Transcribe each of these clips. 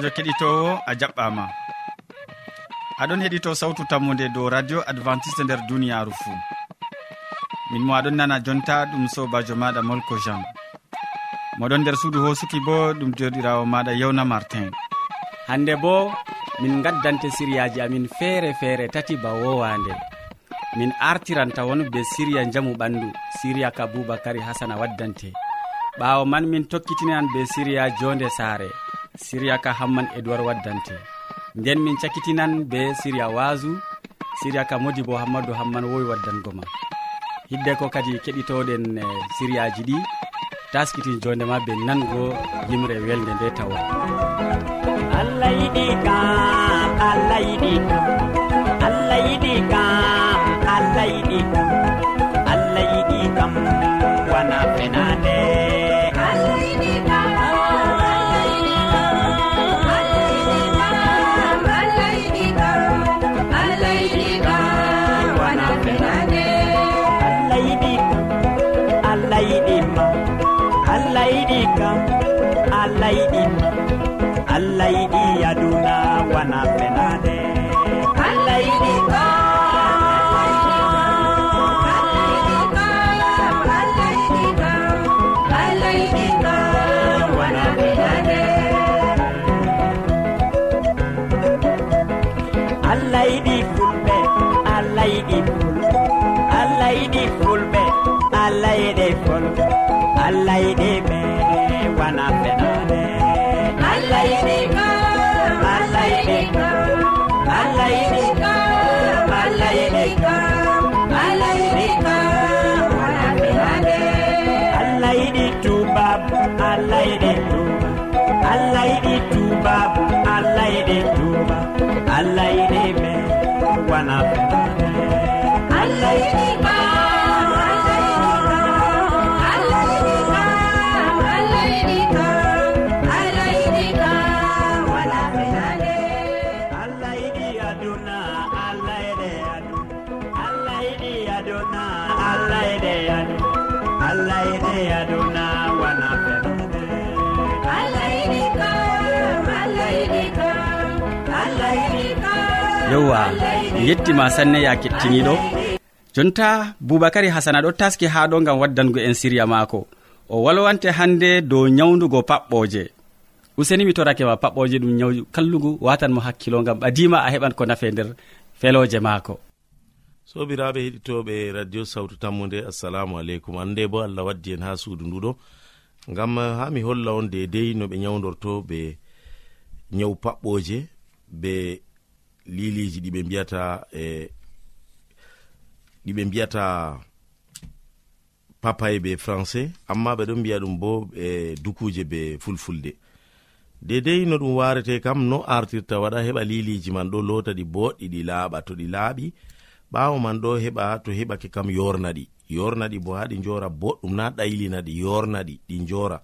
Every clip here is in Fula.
sobajo keɗitowo a jaɓɓama. Aɗon heɗito sawtu tammude dow radio adventiste nder duniyaru fou min mo aɗon nana jonta ɗum sobajo maɗa molko jean. Moɗon nder suudu hosuki bo ɗum joɗirawo maɗa yewna martin. Hande bo min gaddante siriyaji amin feere feere tati ba wowande min artiranta won be siriya jamu ɓandu siriya ka boubacary hasana waddante. Ɓawo man min tokkitinan be siriya jonde saare. siriya ka hamman edoird waddante. Nden min cakkitinan be siriya wasu siriyaka modi bo hammadou hamman wowi waddango ma. Hidde ko kadi keɗitoɗen e, siriyaji ɗi taskitin jondema be nango yimre welde nde tawa. Allah yiɗi kam allah yiɗi kam allah yiɗi kam allah yiɗi kam allah yiɗi fulɓe allah yiɗi fulɓe allah yiɗi allah yiɗi tuba allah yiɗi tuba allah yiɗi tuba allah yiɗi me wana allah yiɗi yewwa yettima sanne ya kettiniɗo jonta boubacary hasana ɗo taski ha ɗo gam waddango en siriya maako. O walwante hande dow nyawdugo paɓɓoje useni mi torake ma paɓɓoje ɗum nyaw kallugu watan mo hakkilo gam ɓadima a heɓan ko nafe nder feloje maako. Sobiraɓe heɗitoɓe radio sawtu tammude assalamu aleykum. Annde bo allah waddi en ha suudu nduɗo gam ha mi holla on dedei no ɓe nyawdorto ɓe nyawu paɓɓoje be liliji ɗiɓe mbiyata e ɗiɓe mbiyata papaye be français amma ɓe ɗon mbiya ɗum bo e dukuje be fulfulde. Dedei no ɗum warete kam no artirta waɗa heɓa liliji man ɗo lota ɗi boɗɗi ɗi laaɓa to ɗi laaɓi ɓawo man ɗo heɓa to heɓake kam yornaɗi yornaɗi bo ha ɗi njora boɗɗum na ɗaylina yornaɗi ɗi jora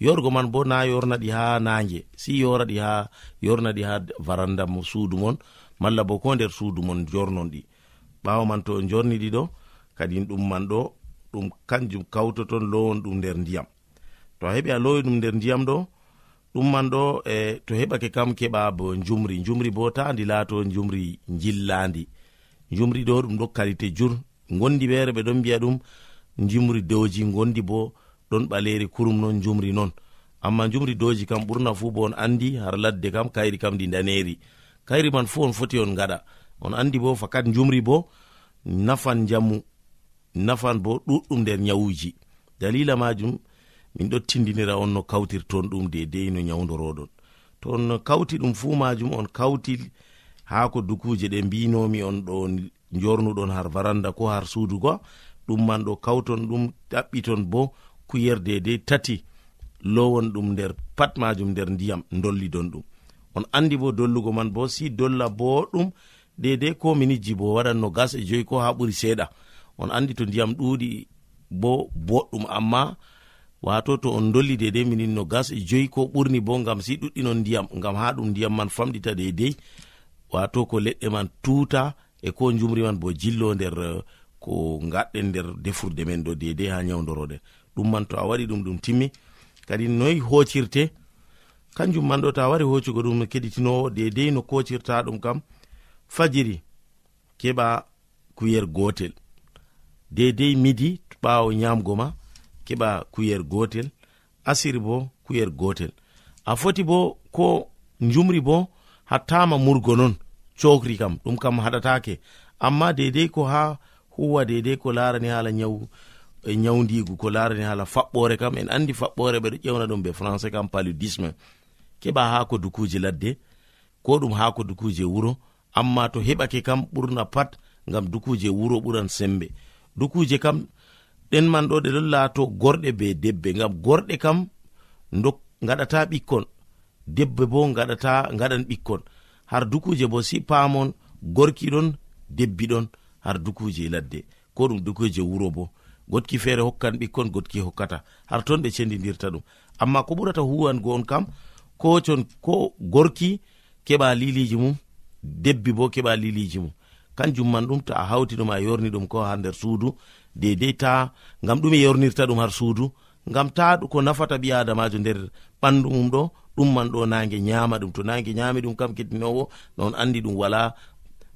yorgo man bo na yornaɗi ha nange. Si yoraɗi ha yornaɗi ha varanda suudu mon malla bo ko nder suudu mon jornon ɗi. Ɓawo man to jorniɗi ɗo kadi ɗum man ɗo ɗum kanjum kawtoton lowon ɗum nder ndiyam. To a heɓi a lowi ɗum nder ndiyam ɗo ɗum man ɗo e to heɓake kam keɓa bo jumri jumri bo ta ndi laato jumri jillandi jumri ɗo ɗum ɗo kalite jur. Gondi ɓeere ɓe ɗon mbiya ɗum jumri dowji gondi bo ɗon ɓaleri kurum non jumri non. Amma jumri doji kam ɓurna fu bo on andi har ladde kam kayri kam ndi daneri kayri man fu on foti on gaɗa on andi bo fakat jumri bo nafan jamu nafan bo ɗuɗɗum nder nyawuji. Dalila majum min ɗo tindinira on no kawtirton ɗum dedei no nyawdoroɗon to on kawti ɗum fu majum on kawti ha ko dukuje ɗe mbinomi on ɗo jornuɗon har varanda ko har suudugo ɗum man ɗo kawton ɗum ɗaɓɓiton bo hakkuyer dedei tati lowon ɗum nder pat majum nder ndiyam dollidon ɗum. On andi bo dollugo man bo si dolla boɗum dedei ko minijji bo waɗan no gas e joyi ko ha ɓuri seeɗa. On andi to ndiyam ɗuɗi bo boɗɗum amma wato to on dolli dedei minin no gas e joyi ko ɓurni bo gam si ɗuɗɗinon ndiyam gam ha ɗum ndiyam man famɗita dedei wato ko leɗɗe man tuta e ko jumri man bo jillo nder ko gaɗɗen nder defurde men ɗo dedei ha nyawdoroɗen ɗum man to a waɗi ɗum ɗum timmi. Kadi noyi hocirte kanjum man ɗo ta wari hoccugo ɗum keɗitinowo dedei no kocirta ɗum kam fajiri keɓa kuyer gotel. Dedei midi ɓawo nyamgo ma keɓa kuyer gotel asiri bo kuyer gotel. A foti bo ko jumri bo hattama murgo non cokri kam ɗum kam haɗatake. Amma dedei ko ha huwa dedei ko larani hala nyawu e nyawdigu ko larani hala faɓɓore kam en andi faɓɓore ɓeɗo ƴewna ɗum be français kam paludisme. Keɓa haako dukuje ladde ko ɗum haako dukuje wuro amma to heɓake kam ɓurna pat ngam dukuje wuro ɓuran sembe. Dukuje kam ɗen man ɗo ɗe ɗon laato gorɗe be debbe ngam gorɗe kam dok gaɗata ɓikkon debbe bo gaɗata gaɗan ɓikkon. Har dukuje bo si paamon debbi ɗon har dukuje ladde. Ko ɗum dukuje wuro bo. gotki feere hokkan ɓikkon gotki hokkata. Har ton ɓe cendidirta ɗum. Amma ko ɓurata huwango on kam ko con ko gorki keɓa liliji mum debbi bo keɓa liliji mum. Kanjum man ɗum to a hawti ɗum a yorni ɗum ko ha nder suudu dedei ta ngam ɗum e yornirta ɗum har suudu ngam ta ko nafata ɓi adamajo nder ɓandu mum ɗo ɗum man ɗo nage nyama ɗum. To nage nyami ɗum kam kettinowo non andi ɗum wala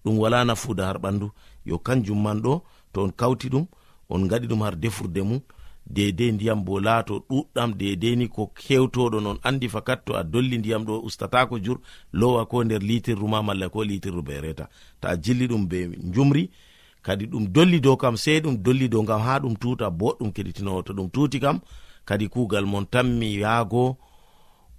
ɗum wala nafuda har ɓandu yo kanjum man ɗo to on kawti ɗum on gaɗi ɗum har defurde mum. Dedei ndiyam bo laato ɗuɗɗam dedei ni ko hewtoɗon non andi fakat to a dolli ndiyam ɗo ustatako jur lowa ko nder litirru ma malla ko litirru be reta to a jilli ɗum be jumri kadi ɗum dolli dow kam sei ɗum dolli dow gam ha ɗum tuta boɗɗum keɗitinowo. To ɗum tuti kam kadi kugal mon tammi yaago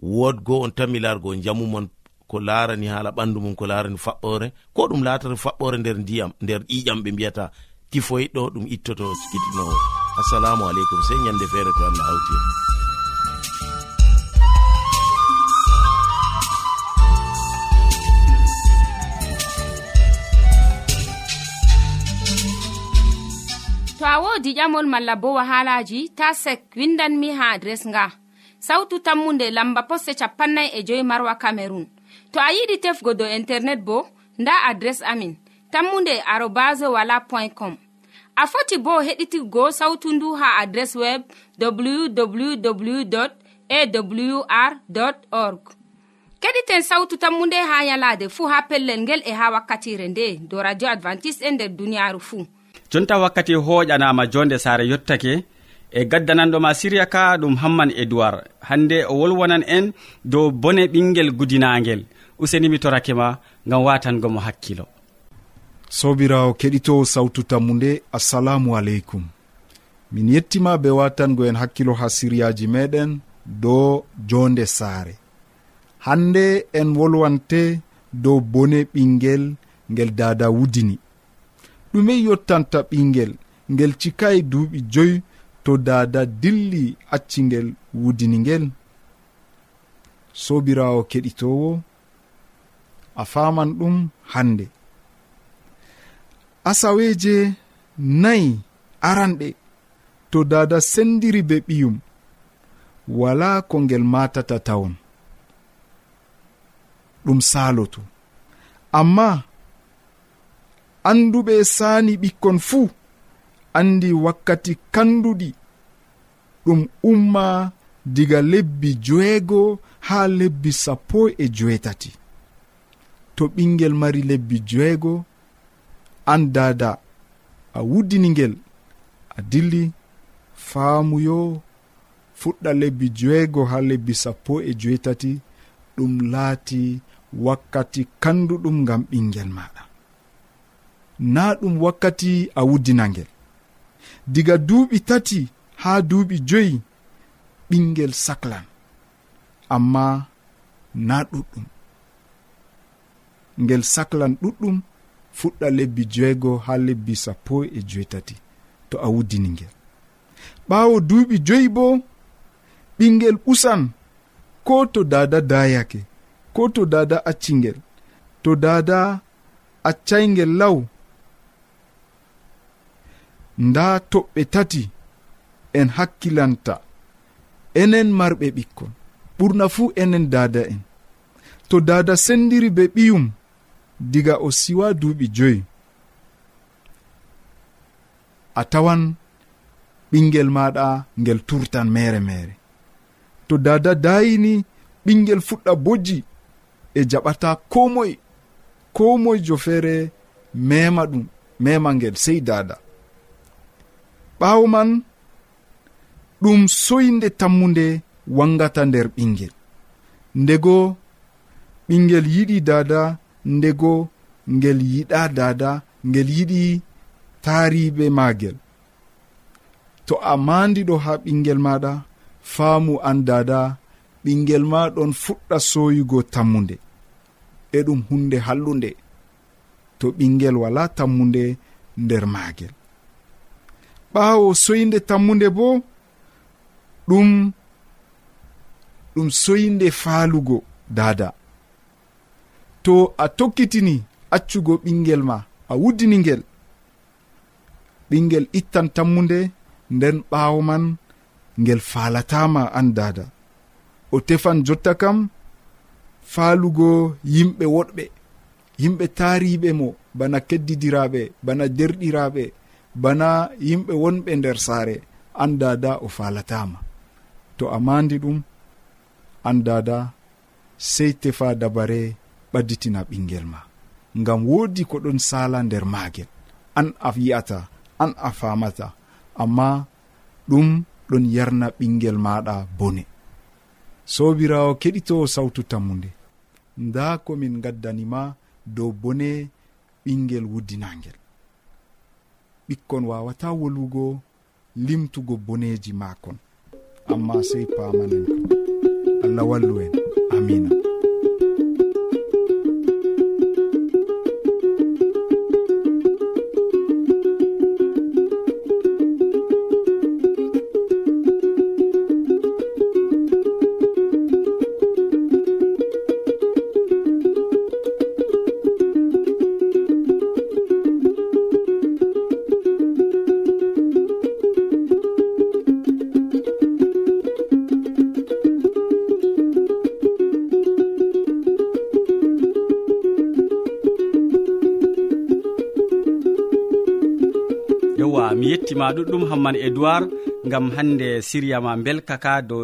wodgo on tammi largo jamu mon ko larani hala ɓandu mum ko larani faɓɓore ko ɗum latata faɓɓore nder ndiyam nder ƴiƴam ɓe mbiyata tifoyi ɗo ɗum ittoto sikitinowo. Assalamu aleykum sey ñande feere to allah hawti to a wodi ƴamol malla bo wahalaji ta sek windanmi ha adres nga. Sautu tammunde lamba poste capannay e joyi marwa camerun to a yiɗi tefgo do internet bo nda adres amin. Tammunde arobas wala point com. a foti bo heɗitigo sautu ndu ha adres web www awr org. Keɗiten sautu tammu nde ha yalade fuu ha pellel ngel e ha wakkatire nde do radio advantice'e e nder duniyaaru fuu jonta wakkati hoƴanama jonde saare yottake e gaddananɗoma siriya ka ɗum hamman edoird hande o wolwonan en dow bone ɓinguel gudinagel usenimi torakema gam watangomo hakkilo. sobirawo keɗitowo sawtu tammu nde assalamu aleykum. Min yettima be watango en hakkilo ha siryaji meɗen dow jonde saare. Hande en wolwante dow bone ɓingel ngel dada wudini. Ɗume yottanta ɓingel ngel cikayi duuɓi joyi to dada dilli accingel wudini ngel sobirawo keɗitowo a faman ɗum hande asaweje nayi aranɗe to dada sendiri be ɓiyum. Wala ko ngel matata tawon. Ɗum saloto. Amma anduɓe sani ɓikkon fuu andi wakkati kanduɗi ɗum umma diga lebbi joeego ha lebbi sappo e joetati to ɓingel mari lebbi joeego an dada a wuddini ngel a dilli faamuyo fuɗɗa lebbi joeego ha lebbi sappo e joetati ɗum laati wakkati kanduɗum ngam ɓingel maɗa na ɗum wakkati a wuddina ngel diga duuɓi tati ha duuɓi joyi ɓingel saclan amma na ɗuɗɗum. Ngel saclan ɗuɗɗum fuɗɗa lebbi joygo ha lebbi sappo e joetati to a wuddini ngel. Ɓawo duuɓi joyi bo ɓingel ɓusan ko to dada dayake ko to dada accingel to dada accaygel law nda toɓɓe tati en hakkilanta enen marɓe ɓikkon. Ɓurna fuu enen dada en. To dada sendiri be ɓiyum diga o siwa duuɓi joyi. A tawan ɓingel maɗa ngel turtan mere mere to dada dayini ɓingel fuɗɗa bojji e jaɓata ko moye ko moyjo feere mema ɗum mema ngel sey dada ɓawo man ɗum soyde tammude wangata nder ɓingel ndego ɓingel yiɗi dada ndego ngel yiɗa dada ngel yiɗi taariɓe maagel to a mandiɗo ha ɓingel maɗa faamu an dada ɓingel ma ɗon fuɗɗa soyugo tammude e ɗum hunde hallunde. To ɓingel wala tammude nder maagel ɓaawo soyde tammude bo ɗum ɗum soyde faalugo dada. to a tokkitini accugo ɓingel ma a wuddini ngel. Ɓingel ittan tammude nden ɓaawo man ngel faalatama an dada o tefan jotta kam faalugo yimɓe woɗɓe yimɓe taariɓe mo bana keddidiraɓe bana derɗiraɓe bana yimɓe wonɓe nder saare an dada o faalatama to a mandi ɗum an dada sey tefa dabare ɓadditina ɓingel ma. Ngam woodi ko ɗon sala nder maagel. An a yi'ata an a famata amma ɗum ɗon yarna ɓingel maɗa bone. Sobirawo keɗitowo sawtu tammude nda komin gaddanima dow bone ɓingel wuddinangel ɓikkon wawata wolwugo limtugo boneji makon amma sey pamanen allah wallu en. Amina mi yettima ɗuɗɗum hamman edoird gam hande siriya siryama belkaka dow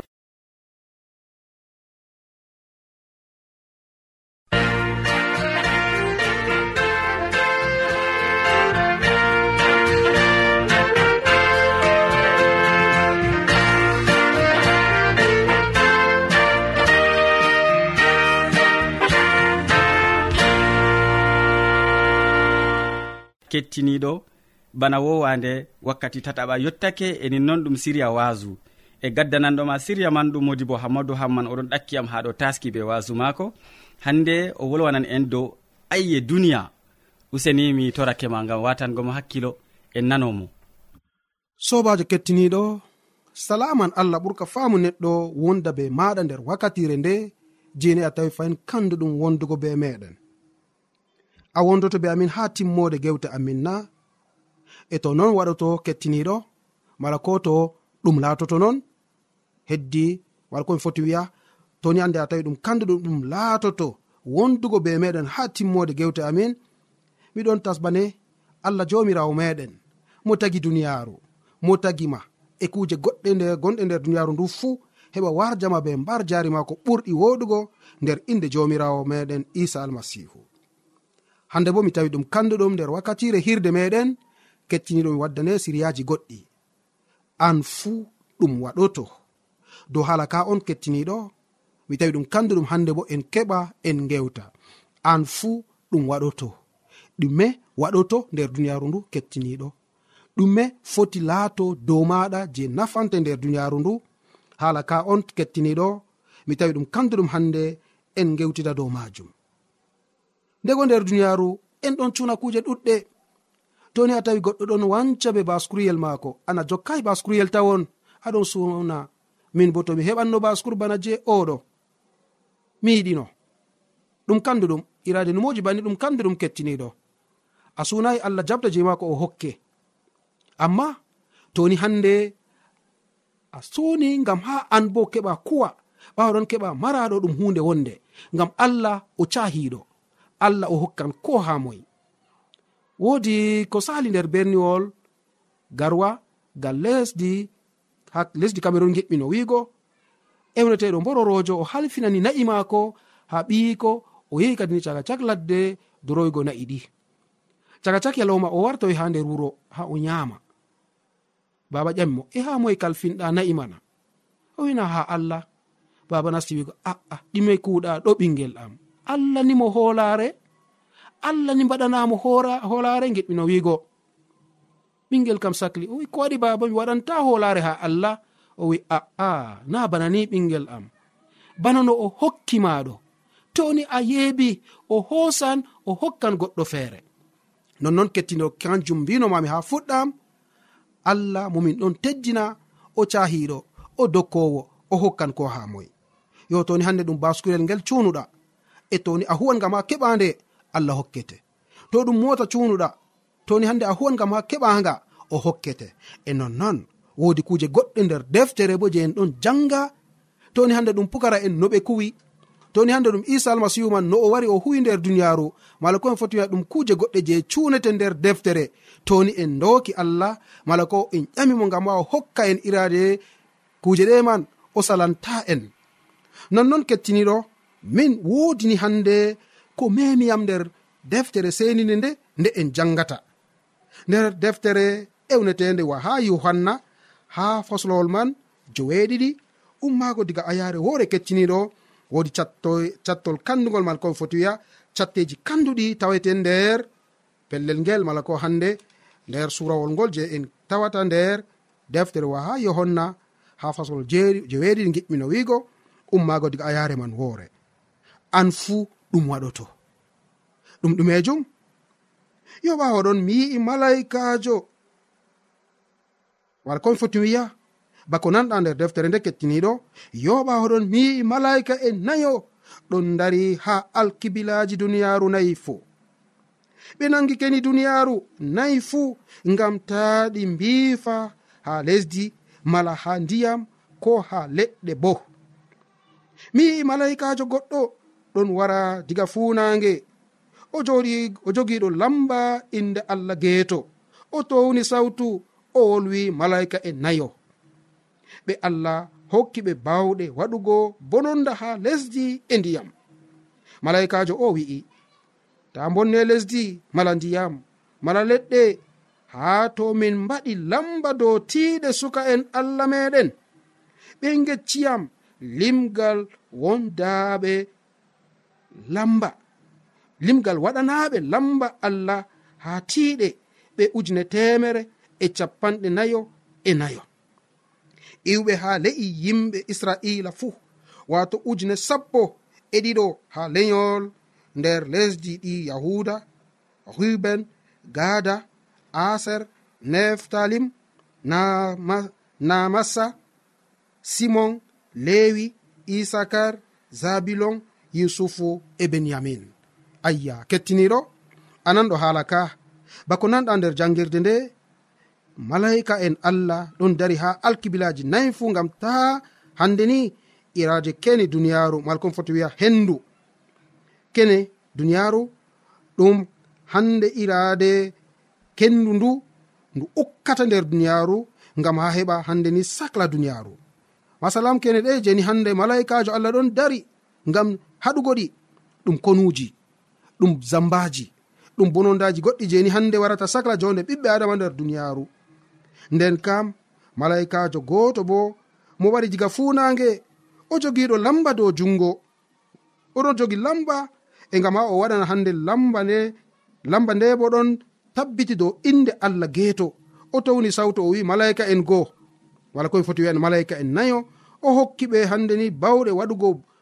kettiniɗo. bana wowande wakkati tataɓa yettake enin noon ɗum siriya waasu. E gaddananɗoma siriya man ɗum modi bo hammadou hamman oɗon ɗakkiyam ha ɗo taski be waasu maako. Hande o wolwanan en dow ayye duniya. Useni mi torake ma gam watangomo hakkilo en nanomo. Sobajo kettiniɗo salaman allah ɓurka faamu neɗɗo wonda be maɗa nder wakkatire nde jeni a tawi fayin kanduɗum wondugo be meɗen. A wondoto be amin ha timmode gewte amin na e to non waɗoto kettiniɗo mala ko to ɗum laatoto non heddi wala komi foti wiya toni hande a tawi ɗum kanduɗum ɗum laatoto wondugo be meɗen ha timmode gewte amin miɗon tasbane allah jomirawo meɗen mo tagi duniyaru mo tagima e kuje goɗɗe nde gonɗe nder duniyaru ndu fuu heɓa warjama be mbar jari mako ɓurɗi woɗugo nder inde jomirawo meɗen isa almasihu. Hande bo mi tawi ɗum kanduɗum nder wakkatire hirde meɗen kettiniɗo mi waddane siriyaji goɗɗi. An fuu ɗum waɗoto. Dow hala ka on kettiniɗo mi tawi ɗum kandu ɗum hande bo en keɓa en gewta an fuu ɗum waɗoto. Ɗume waɗoto nder duniyaaru ndu kettiniɗo ɗume foti laato dow maɗa je nafante nder duniyaaru ndu. Hala ka on kettiniɗo mi tawi ɗum kandu ɗum hande en gewtita dow majum ndego nder duniyaaru en ɗon cuna kuje ɗuɗɗe. toni a tawi goɗɗo ɗon wanca be baskuruyel maako. Ana jokkai baskuruyel tawon. Aɗon suna min bo tomi heɓanno baskur bana je oɗo mi yiɗino. Ɗum kanduɗum irade numoji banni ɗum kanduɗum kettiniɗo a sunayi allah jabta je maako o hokke. Amma toni hande a suni ngam ha an bo keɓa kuwa ɓawaɗon keɓa maraɗo ɗum hunde wonde. Ngam allah o cahiɗo allah o hokkan ko ha moyi. woodi ko sali nder berniwol garwa gal lesdi ha lesdi cameron geɓɓino wiigo. Ewneteɗo mbororojo o halfinani na'i maako ha ɓiyiko o yehi kadini caga cak ladde doroygo na'i ɗi. Caga cak yalowma o wartoy ha nder wuro ha o nyama baba ƴamimo e ha moye kalfinɗa na'i mana? O wina ha allah. Baba nasti wiigo aa ɗime kuuɗa ɗo ɓingel am. Allah nimo hoolare allah ni mbaɗanamo hoora hoolare geɗɓino wiigo ɓingel kam sahli o wi ko waɗi baba mi waɗanta hoolare ha allah o wi ah, ah, a'a na bana ni ɓingel am. Bana no o hokki maɗo toni a yeebi o hoosan o hokkan goɗɗo feere. Nonnon kettino kanjum mbinomami ha fuɗɗam allah momin ɗon teddina o cahiɗo o dokkowo o hokkan ko ha moye yo toni hande ɗum baskurel ngel cunuɗa e toni a huwan gam huwangama keɓande allah hokkete. To ɗum mota cunuɗa toni hande a huwan gam ha keɓanga o hokkete. E nonnon wodi kuje goɗɗe nder deftere bo je en ɗon janga toni hande ɗum pukara en no ɓe kuwi. Toni hande ɗum isa almasihu man no o wari o huwi nder duniyaru mala ko en foti wiya ɗum kuje goɗɗe je cunete nder deftere. Toni en doki allah mala ko en ƴamimo gam ma o hokka en irade kuje ɗe man o salanta en. Nonnon kettiniɗo min wodini hande ko memiyam nder deftere senini nde nde en jangata. Nder deftere ewnetende wa ha yohanna ha faslowol man joweeɗiɗi ummaago diga ayaare woore kecciniɗo woodi cattol kandugol mala ko foti wiya catteji kanduɗi tawete nder pellel ngel mala ko hande nder surawol ngol je en tawata nder deftere wa ha yohanna ha faslol jeweeɗiɗi giɓɓino wiigo ummaago diga ayaare man woore an fuu ɗum waɗoto. Ɗum ɗumejum? Yo ɓawa ɗon mi yi'i malaikajo. Wala komi foti wiya bako nanɗa nder deftere nde kettiniɗo. Yo ɓawa ɗon mi yi'i malaika e nayo. Ɗon dari ha alkibilaji duniyaru nayi fuu ɓe nangi keni duniyaru nayi fuu ngam ta ɗi mbiifa ha lesdi mala ha ndiyam ko ha leɗɗe bo. Mi yi'i malaikajo goɗɗo ɗon wara diga funange o joɗi o jogiɗo lamba inde allah geeto. O towni sawtu o wolwi malaika e nayo. Ɓe allah hokki ɓe bawɗe waɗugo bononda ha lesdi e ndiyam. Malaikajo o wi'i ta bonne lesdi mala ndiyam mala leɗɗe haa to min mbaɗi lamba dow tiiɗe suka en allah meɗen ɓe gecciyam limgal wondaaɓe lamba. Limgal waɗanaɓe lamba allah ha tiiɗe ɓe ujune temere e capanɗe nayo e nayo. Iwɓe ha le'i yimɓe israila fuu wato ujune sappo e ɗiɗo ha leyol nder lesdi ɗi yahuda ruben gada aser neftalim namassa simon lewi isakar zabilon yusufu e benyamin ayya kettiniɗo anan ɗo haala ka. Bako nanɗa nder jangirde nde malaika en allah ɗon dari ha alkibilaji nayi fu gam ta hande ni iraje kene duniyaru malkon foti wiya hendu kene duniyaru ɗum hande irade kendu ndu ndu ukkata nder duniyaru gam ha heɓa hande ni sacla duniyaru masalam kene ɗe jeni hande malaikajo allah ɗon dari gam haɗugo ɗi ɗum konuji ɗum zambaji ɗum bonondaji goɗɗi jeni hande warata sacla jonde ɓiɓɓe adama nder duniyaru nden kam malaikajo goto bo mo wari diga funange o jogiɗo lamba dow jungo oɗon jogi lamba e gam ha o waɗana hande lamba nde lamba nde bo ɗon tabbiti dow inde allah geeto. O towni sawto o wi malaika en goo wala koye foti wiyan malaika en nayo o hokki ɓe hande ni bawɗe waɗugo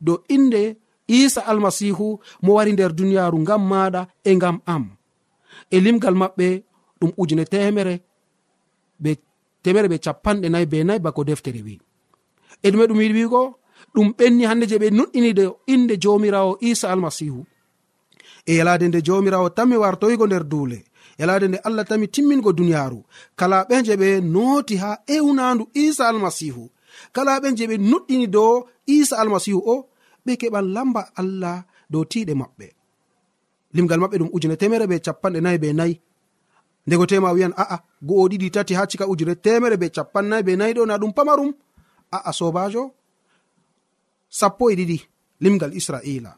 dow inde isa almasihu mo wari nder duniyaru ngam maɗa e ngam am. E limgal maɓɓe ɗum ujune temere be temere ɓe capanɗe nayi be nayi bako deftere wi. E ɗume ɗum yiɗi wigo ɗum ɓenni hande je ɓe nuɗɗinide inde jomirawo isa almasihu. E yalade nde jomirawo tami wartoyigo nder duule yalade nde allah tami timmingo duniyaru kala ɓe je ɓe nooti ha ewnandu isa almasihu kala ɓe je ɓe nuɗɗini dow isa almasihu o ɓe keɓan lamba allah dow tiɗe maɓɓe. Limgal maɓɓe ɗum ujune temere be capanɗe nayi be nayi. Ndego tema wiyan a'a go'o ɗiɗi tati ha cika ujune temere be capannayi be nayi ɗo na ɗum pamarum. A'a sobajo sappo e ɗiɗi limgal israila.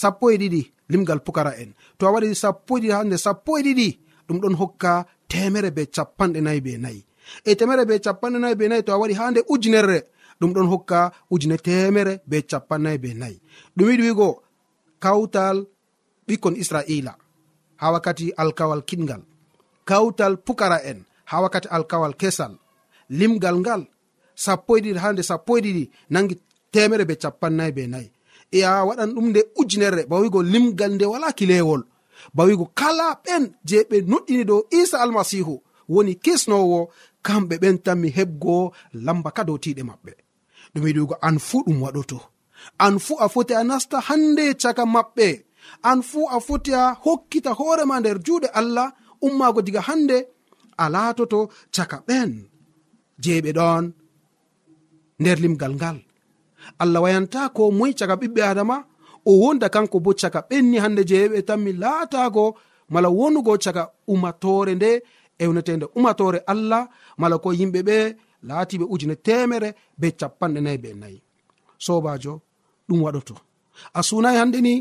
Sappo e ɗiɗi limgal pukara en to a waɗi sappo e ɗiɗi hande sappo e ɗiɗi ɗum ɗon hokka temere be capanɗe nayi be nayi. E temere be capanɗe nayi be nayi to a waɗi ha nde ujunere ɗum ɗon hokka ujune temere be capannayi be nayi ɗum yiɗi wigo kawtal ɓikkon israila ha wakkati alkawal kiɗgal kawtal pukara en ha wakkati alkawal kesal. Limgal ngal sappo e ɗiɗi ha nde sappo e ɗiɗi nangi temere be capannayi be nayi e a waɗan ɗum nde ujunerre bawigo limgal nde wala kilewol. Bawigo kala ɓen je ɓe noɗɗini dow isa almasihu woni kisnowo kamɓe ɓen tanmi heɓgo lamba ka dow tiɗe maɓɓe. ɗum yiɗi wigo an fuu ɗum waɗoto. An fuu a foti a nasta hande caka maɓɓe. An fuu a foti a hokkita hoorema nder juuɗe allah ummago diga hande a laatoto caka ɓen. Je ɓe ɗon nder limgal ngal. Allah wayanta ko moy caka ɓiɓɓe adama o wonda kanko bo caka ɓenni hande jeeɓe tanmi laatago mala wonugo caka umatore nde ewnetende umatore allah mala ko yimɓe ɓe laatiɓe ujune temere be capanɗe nayi be nayi. Sobajo ɗum waɗoto. A sunayi hande ni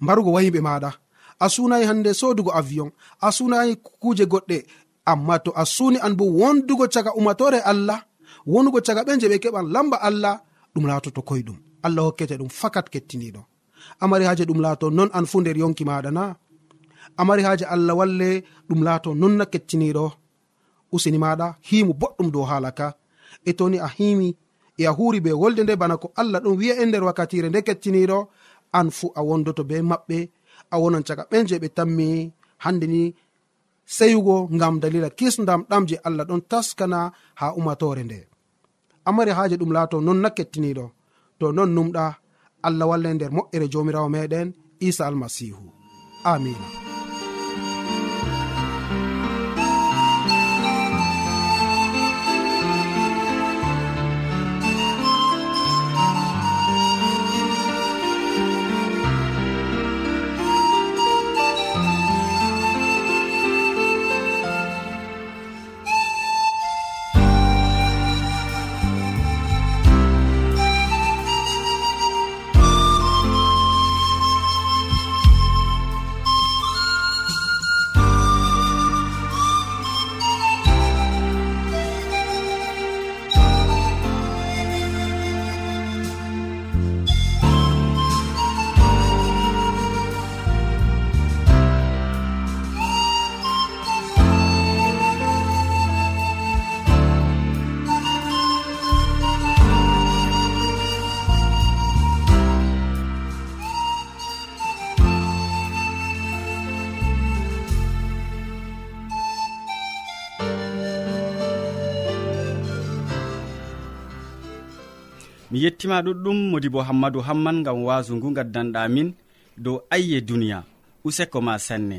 mbarugo wayiɓe maɗa a sunayi hande sodugo avion. A sunayi kuje goɗɗe. Amma to a suni an bo wondugo caga umatore allah wonugo caga ɓe je ɓe keɓan lamba allah ɗum latoto koyɗum. Allah hokkete ɗum fakat kettiniɗo amari haji ɗum laato non an fu nder yonki maɗa na amari haji allah walle ɗum laato nonna kettiniɗo usini maɗa himu boɗɗum dow haala ka. E toni a himi e a huri be wolde nde bana ko allah ɗum wi'a e nder wakkatire nde kettiniɗo an fu a wondoto be maɓɓe a wonan caga ɓen je ɓe tammi. Hande ni seyugo ngam dalila kisdam ɗam je allah ɗon taskana ha umatore nde. Amari haje ɗum laato non na kettiniɗo to non numɗa allah walla nder moƴƴere jomirawo meɗen isa almasihu. Amina mi yettima ɗuɗɗum modi bo hammadou hamman gam wasu ngu gaddanɗamin dow ayye duniya. Useko ma sanne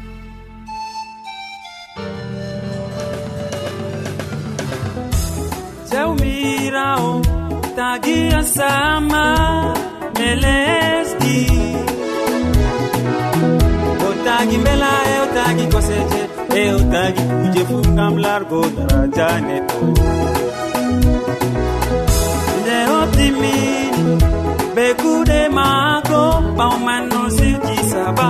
jomirawo tagiya sama e lesdi o tagi mbela e o tagi koseje e o tagi kuje fu gam largo daraja neɗɗo nde obdimini be kuɗe maako ɓawman no sirki saba.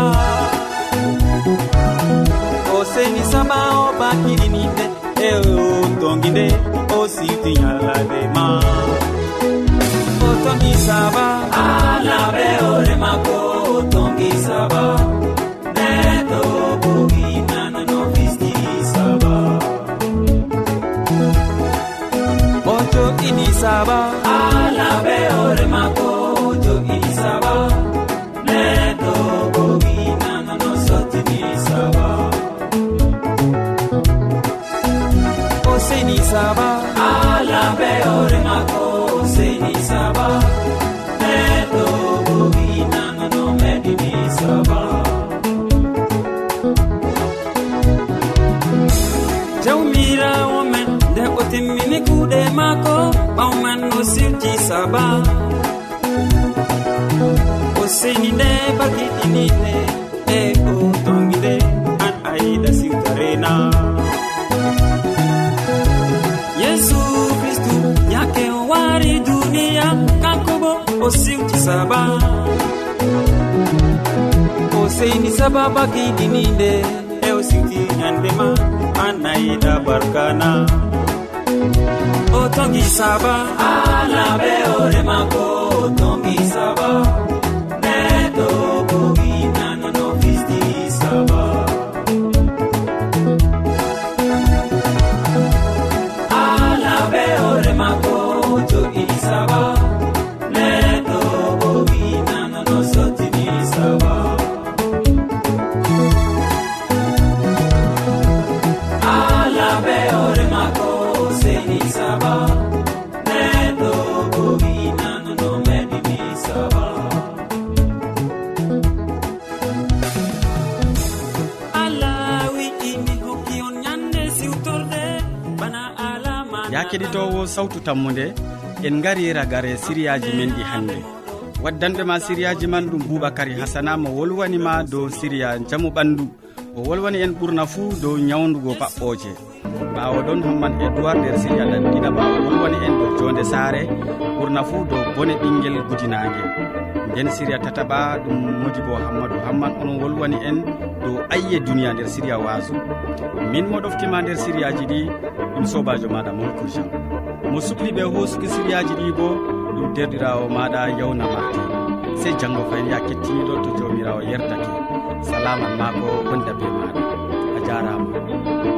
O seni saba o bakiɗininde e o tongi nde. o siti nyalade ma. O tongisaba alabe oremako o tongisaba neto bogi nanano fistisaba ojo inisaba hakkidininde e o sikki ñandema an nayiɗa barkana. O tongi saba alaɓe ore mako o tongi saba. keɗitowo sawtu tammude en gari ragare siriyaji men ɗi hannde. Waddanɓema siriyaji man ɗum boubacary hasana mo wolwanima dow siriya jaamu ɓandu. O wolwani en ɓurna fuu dow ñawdugo paɓɓoje. Ɓawo ɗon hamman edoir nder siriya lanɗina ma o wolwani en dow jonde saare ɓurna fuu dow bone ɓinguel gudinague nden siriya tataɓa ɗum modi bo hammadou hamman onon wolwani en dow ayye duniya nder siriya waso min mo ɗoftima nder siriyaji ɗi ɗum sobajo maɗa molko jean mo sukliɓe hosuki siriyaji ɗi bo ɗum derɗirawo maɗa yawna marti sey janggo fayin ya kettiniɗo to jawmirawo yerdake. Salaman ma ko wonda be maɗa. A jarama.